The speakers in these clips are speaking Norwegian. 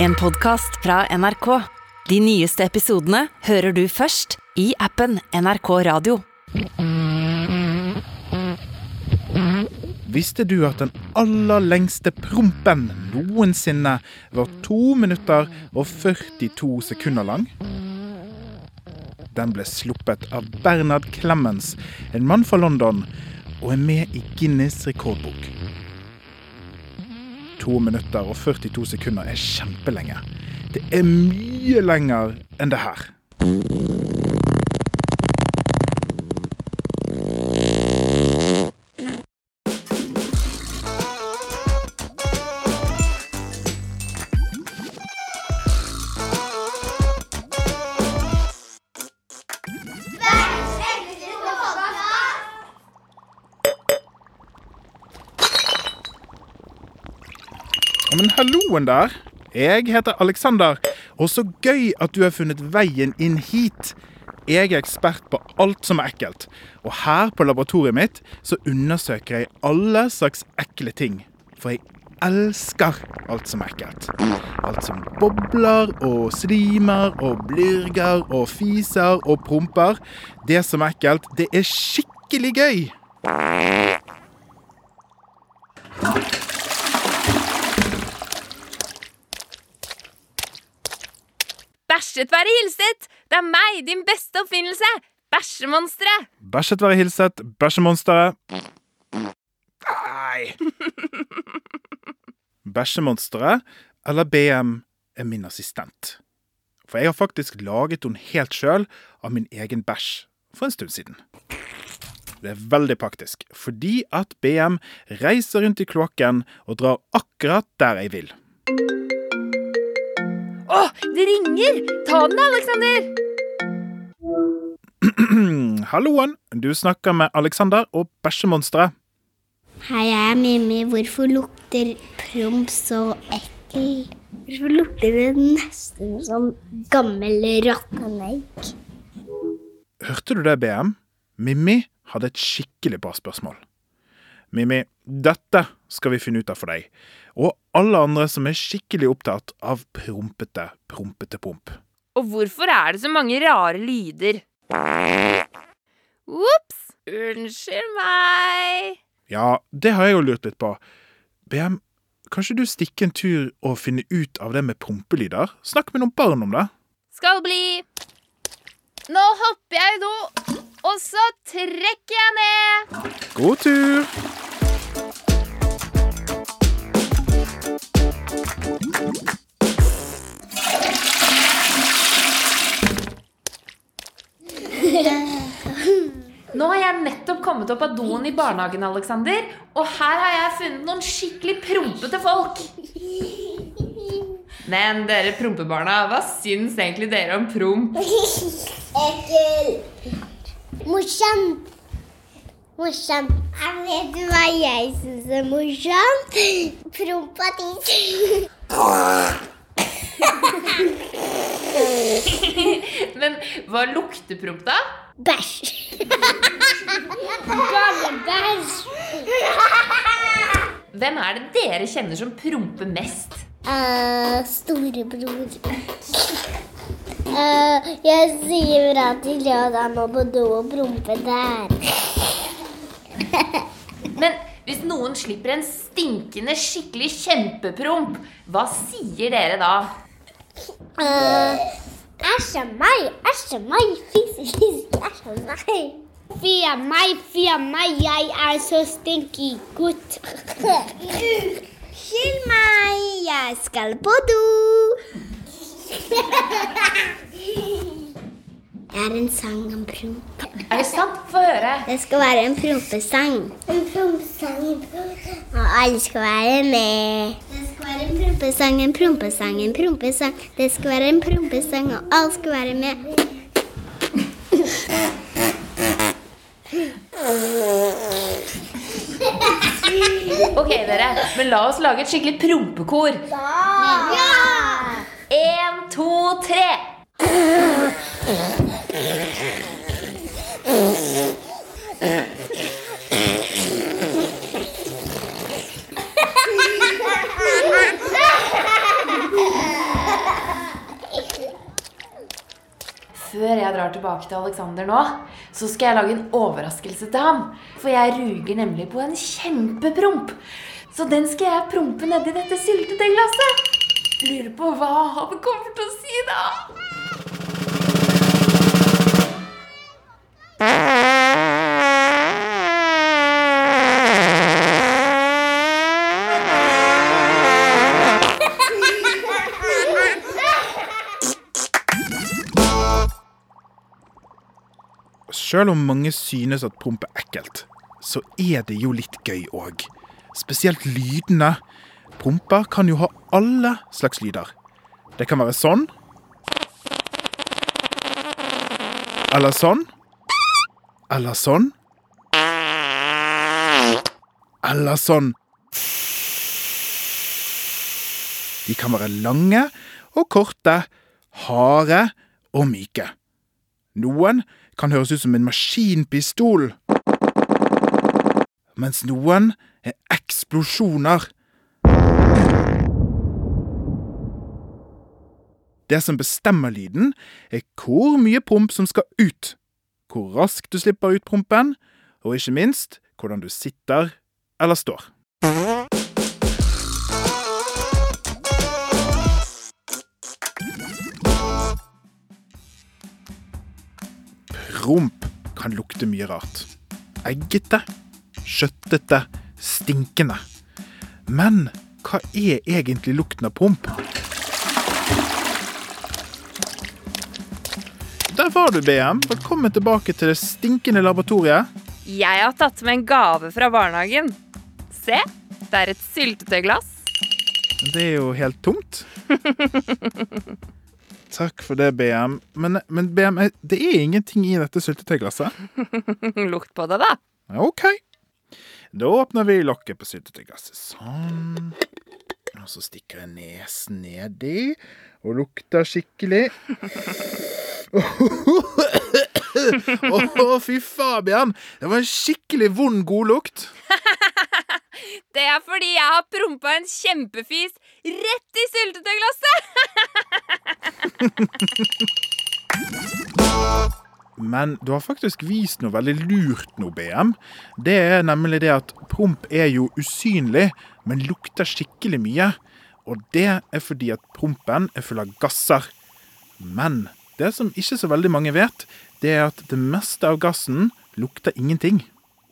En podkast fra NRK. De nyeste episodene hører du først i appen NRK Radio. Visste du at den aller lengste prompen noensinne var 2 minutter og 42 sekunder lang? Den ble sluppet av Bernard Clemens, en mann fra London, og er med i Guinness rekordbok. 2 minutter og 42 sekunder er kjempelenge. Det er mye lenger enn det her. Ja, Men halloen der. Jeg heter Alexander, og så gøy at du har funnet veien inn hit. Jeg er ekspert på alt som er ekkelt, og her på laboratoriet mitt så undersøker jeg alle slags ekle ting. For jeg elsker alt som er ekkelt. Alt som bobler og slimer og blyrger og fiser og promper. Det som er ekkelt, det er skikkelig gøy. Bæsjet være hilset! Det er meg, din beste oppfinnelse! Bæsjemonsteret! Bæsjet være hilset, bæsjemonsteret. Nei. Bæsjemonsteret, eller BM, er min assistent. For jeg har faktisk laget henne helt sjøl av min egen bæsj for en stund siden. Det er veldig praktisk, fordi at BM reiser rundt i kloakken og drar akkurat der jeg vil. Å, det ringer! Ta den, Alexander! Halloen, du snakker med Alexander og bæsjemonsteret. Hei, jeg er Mimmi. Hvorfor lukter promp så ekkel? Hvorfor lukter det nesten som gammel råttemelk? Hørte du det, BM? Mimmi hadde et skikkelig bra spørsmål. Mimmi, dette skal vi finne ut av for deg, og alle andre som er skikkelig opptatt av prompete, prompete promp. Og hvorfor er det så mange rare lyder? Ops! Unnskyld meg. Ja, det har jeg jo lurt litt på. BM, kanskje du stikker en tur og finner ut av det med prompelyder? Snakk med noen barn om det. Skal bli. Nå hopper jeg i do, og så trekker jeg ned. God tur! Kommet opp av doen i barnehagen, Alexander. Og her har jeg funnet noen skikkelig prompete folk. Men dere prompebarna, hva syns egentlig dere om promp? Ekkel. Morsomt. Morsomt. Jeg vet hva jeg syns er morsomt? Prompa di. Men hva lukter promp, da? Bæsj. Gallebæsj. Hvem er det dere kjenner som promper mest? Uh, storebror. Uh, jeg sier bra til at han må på do og prompe der. Men hvis noen slipper en stinkende, skikkelig kjempepromp, hva sier dere da? Uh, Æsj a meg, æsj a meg, fis, fis, æsj a meg. Fy a meg, fy a meg, jeg er så stinky gutt. Skyld meg, jeg skal på do. Det er en sang om promp. Er det sant? Få høre. Det skal være en prompesang. En prompesang, en prompesang. Og alle skal være med. Det skal være en prompesang, en prompesang, en prompesang. Det skal være en prompesang, og alle skal være med. Ok, dere, men la oss lage et skikkelig prompekor. Ja! En, to, tre før jeg drar tilbake til Alexander nå, så skal jeg lage en overraskelse til ham. For jeg ruger nemlig på en kjempepromp. Så den skal jeg prompe nedi dette syltetøyglasset. Lurer på hva han kommer til å si da. Selv om mange synes at promp er ekkelt, så er det jo litt gøy òg. Spesielt lydene. Promper kan jo ha alle slags lyder. Det kan være sånn. Eller sånn. Eller sånn. Eller sånn. De kan være lange og korte, harde og myke. Noen kan høres ut som en maskinpistol, mens noen er eksplosjoner. Det som bestemmer lyden, er hvor mye promp som skal ut, hvor raskt du slipper ut prompen, og ikke minst hvordan du sitter eller står. Promp kan lukte mye rart. Eggete, kjøttete, stinkende. Men hva er egentlig lukten av promp? Der var du, BM. Velkommen tilbake til det stinkende laboratoriet. Jeg har tatt med en gave fra barnehagen. Se, det er et syltetøyglass. Det er jo helt tomt. Takk for det, BM. Men, men BM, det er ingenting i dette syltetøyglasset. Lukt på det, da. OK. Da åpner vi lokket på syltetøyglasset. Sånn. Og så stikker jeg nesen nedi og lukter skikkelig. Å, fy Fabian! Det var en skikkelig vond godlukt. Det er fordi jeg har prompa en kjempefis rett i syltetøyglasset! Men du har faktisk vist noe veldig lurt nå, BM. Det er nemlig det at promp er jo usynlig, men lukter skikkelig mye. Og det er fordi at prompen er full av gasser. Men det som ikke så veldig mange vet, det er at det meste av gassen lukter ingenting.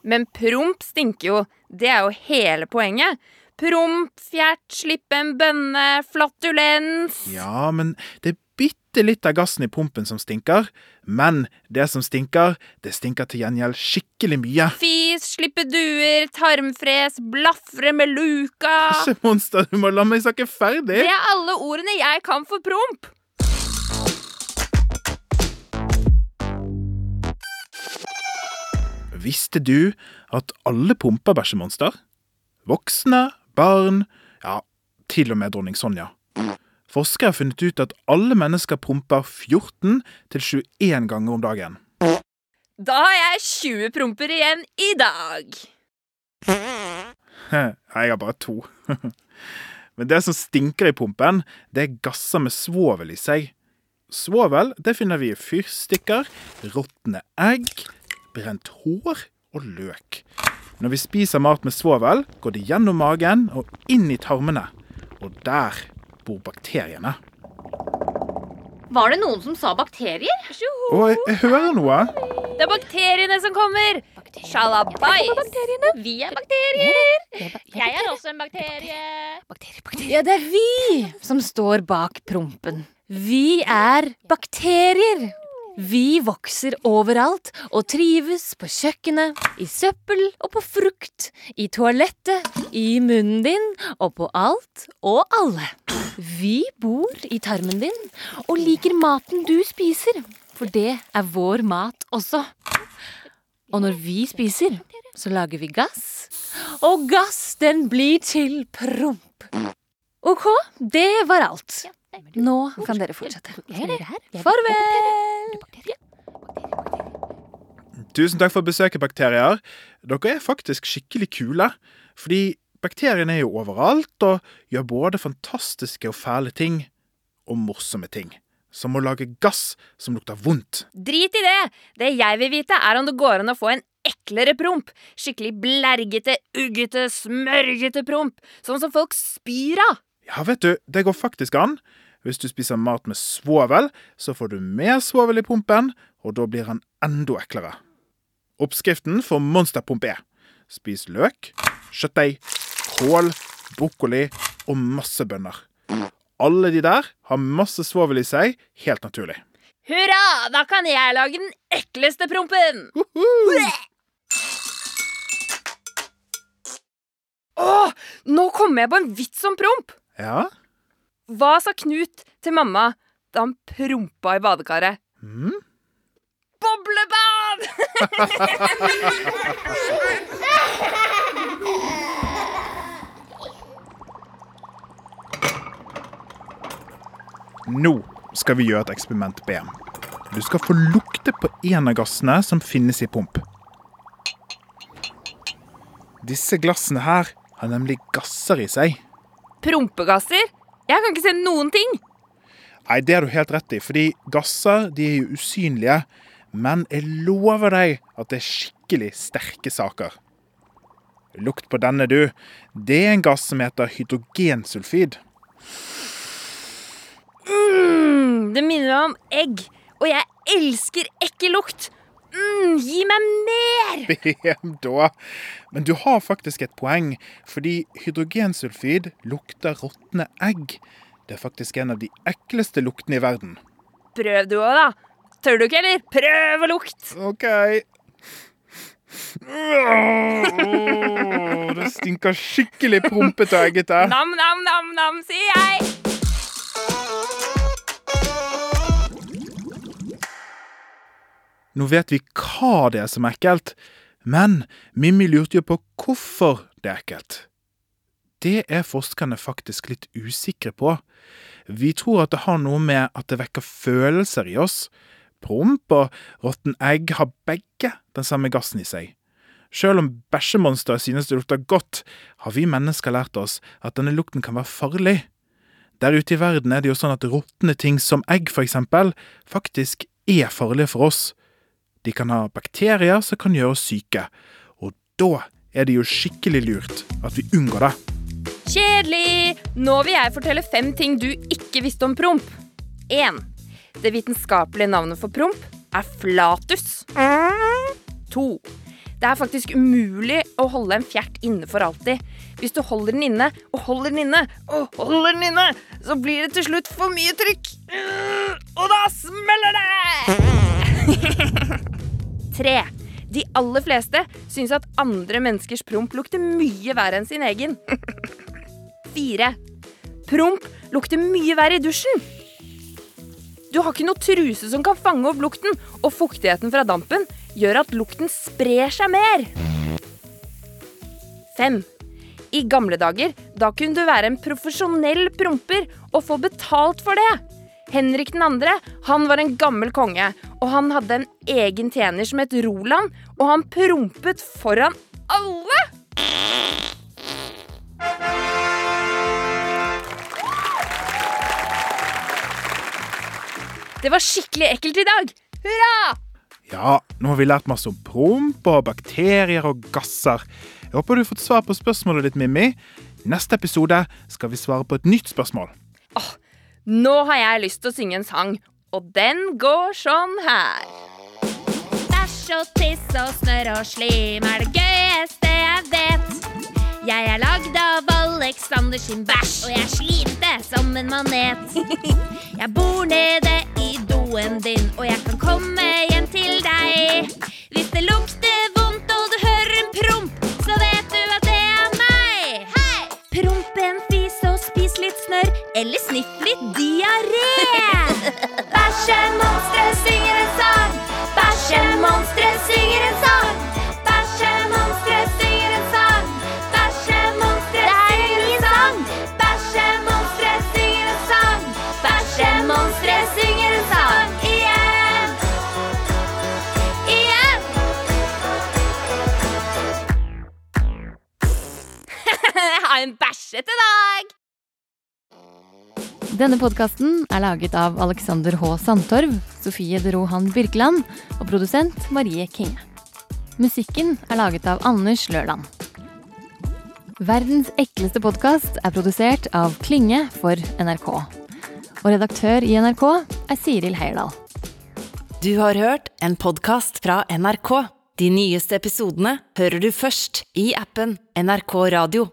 Men promp stinker jo. Det er jo hele poenget. Promp, fjert, slippe en bønne, flatulens Ja, men det er bitte litt av gassen i pumpen som stinker. Men det som stinker, det stinker til gjengjeld skikkelig mye. Fis, slippe duer, tarmfres, blafre med luka Ikke monster, du må la meg snakke ferdig. Det er alle ordene jeg kan for promp. Visste du at alle pumper bæsjemonster? Voksne, barn, ja, til og med dronning Sonja. Forskere har funnet ut at alle mennesker promper 14 til 21 ganger om dagen. Da har jeg 20 promper igjen i dag. Jeg har bare to. Men det som stinker i pumpen, det er gasser med svovel i seg. Svovel det finner vi i fyrstikker, råtne egg, brent hår og løk. Når vi spiser mat med svovel, går det gjennom magen og inn i tarmene. Og der bor bakteriene. Var det noen som sa bakterier? Å, jeg, jeg hører noe. Det er bakteriene som kommer. Sjalabais. Vi er bakterier. Jeg er også en bakterie. Ja, det er vi som står bak prompen. Vi er bakterier. Vi vokser overalt og trives på kjøkkenet, i søppel og på frukt, i toalettet, i munnen din og på alt og alle. Vi bor i tarmen din og liker maten du spiser, for det er vår mat også. Og når vi spiser, så lager vi gass, og gass den blir til promp. OK, det var alt. Nå kan dere fortsette. Farvel! Tusen takk for besøket, bakterier. Dere er faktisk skikkelig kule. Fordi bakteriene er jo overalt og gjør både fantastiske og fæle ting. Og morsomme ting. som å lage gass som lukter vondt. Drit i det! Det jeg vil vite, er om det går an å få en eklere promp. Skikkelig blergete, uggete, smørgete promp. Sånn som folk spyr av. Ja, vet du, det går faktisk an. Hvis du spiser mat med svovel, så får du mer svovel i pumpen, og da blir han enda eklere. Oppskriften for monsterpump er spis løk, kjøttdeig, kål, brokkoli og masse bønner. Alle de der har masse svovel i seg, helt naturlig. Hurra! Da kan jeg lage den ekleste prompen! Å! nå kommer jeg på en vits om promp! Ja? Hva sa Knut til mamma da han prompa i badekaret? Mm? Boblebad! Nå skal vi gjøre et eksperiment B. Du skal få lukte på en av gassene som finnes i pump. Disse glassene her har nemlig gasser i seg. Prompegasser? Jeg kan ikke se noen ting. Nei, det har du helt rett i, fordi gasser de er jo usynlige. Men jeg lover deg at det er skikkelig sterke saker. Lukt på denne, du. Det er en gass som heter hydrogensulfid. Mm, det minner meg om egg, og jeg elsker ekkel lukt. BM da. Men du har faktisk et poeng, fordi hydrogensulfid lukter råtne egg. Det er faktisk en av de ekleste luktene i verden. Prøv du òg, da. Tør du ikke, eller? Prøv å lukte! OK. Oh, det stinker skikkelig prompete og eggete. Nam, nam, nam, nam, sier jeg. Nå vet vi hva det er som er ekkelt, men Mimmi lurte jo på hvorfor det er ekkelt. Det er forskerne faktisk litt usikre på. Vi tror at det har noe med at det vekker følelser i oss. Promp og råtten egg har begge den samme gassen i seg. Selv om bæsjemonsteret synes det lukter godt, har vi mennesker lært oss at denne lukten kan være farlig. Der ute i verden er det jo sånn at råtne ting som egg, for eksempel, faktisk er farlige for oss. De kan ha bakterier som kan gjøre oss syke, og da er det jo skikkelig lurt at vi unngår det. Kjedelig! Nå vil jeg fortelle fem ting du ikke visste om promp. 1. Det vitenskapelige navnet for promp er flatus. 2. Det er faktisk umulig å holde en fjert inne for alltid. Hvis du holder den inne og holder den inne og holder den inne, så blir det til slutt for mye trykk. Og da smeller det! 3. De aller fleste syns at andre menneskers promp lukter mye verre enn sin egen. 4. Promp lukter mye verre i dusjen. Du har ikke noe truse som kan fange opp lukten, og fuktigheten fra dampen gjør at lukten sprer seg mer. 5. I gamle dager, da kunne du være en profesjonell promper og få betalt for det. Henrik 2. han var en gammel konge, og han hadde en egen tjener som het Roland, og han prompet foran alle! Det var skikkelig ekkelt i dag. Hurra! Ja, nå har vi lært masse om promp og bakterier og gasser. Jeg håper du har fått svar på spørsmålet ditt, Mimmi. I Neste episode skal vi svare på et nytt spørsmål. Nå har jeg lyst til å synge en sang, og den går sånn her. Bæsj og tiss og snørr og slim er det gøyeste jeg vet. Jeg er lagd av Alexander sin bæsj, og jeg slimte som en manet. Jeg bor nede i doen din, og jeg kan komme hjem til deg. Hvis det lukter snørr, eller sniff litt diaré. Bæsjemonsteret synger en sang. Bæsjemonsteret synger en sang. Bæsjemonstre synger en sang. Bæsjemonstre synger en sang. Bæsjemonstre synger en sang. Bæsjemonstre synger en sang. Igjen. Igjen. Jeg har en bæsjete dag. Denne podkasten er laget av Alexander H. Sandtorv, Sofie Derohan Birkeland og produsent Marie Kinge. Musikken er laget av Anders Lørland. Verdens ekleste podkast er produsert av Klinge for NRK. Og redaktør i NRK er Siril Heierdal. Du har hørt en podkast fra NRK. De nyeste episodene hører du først i appen NRK Radio.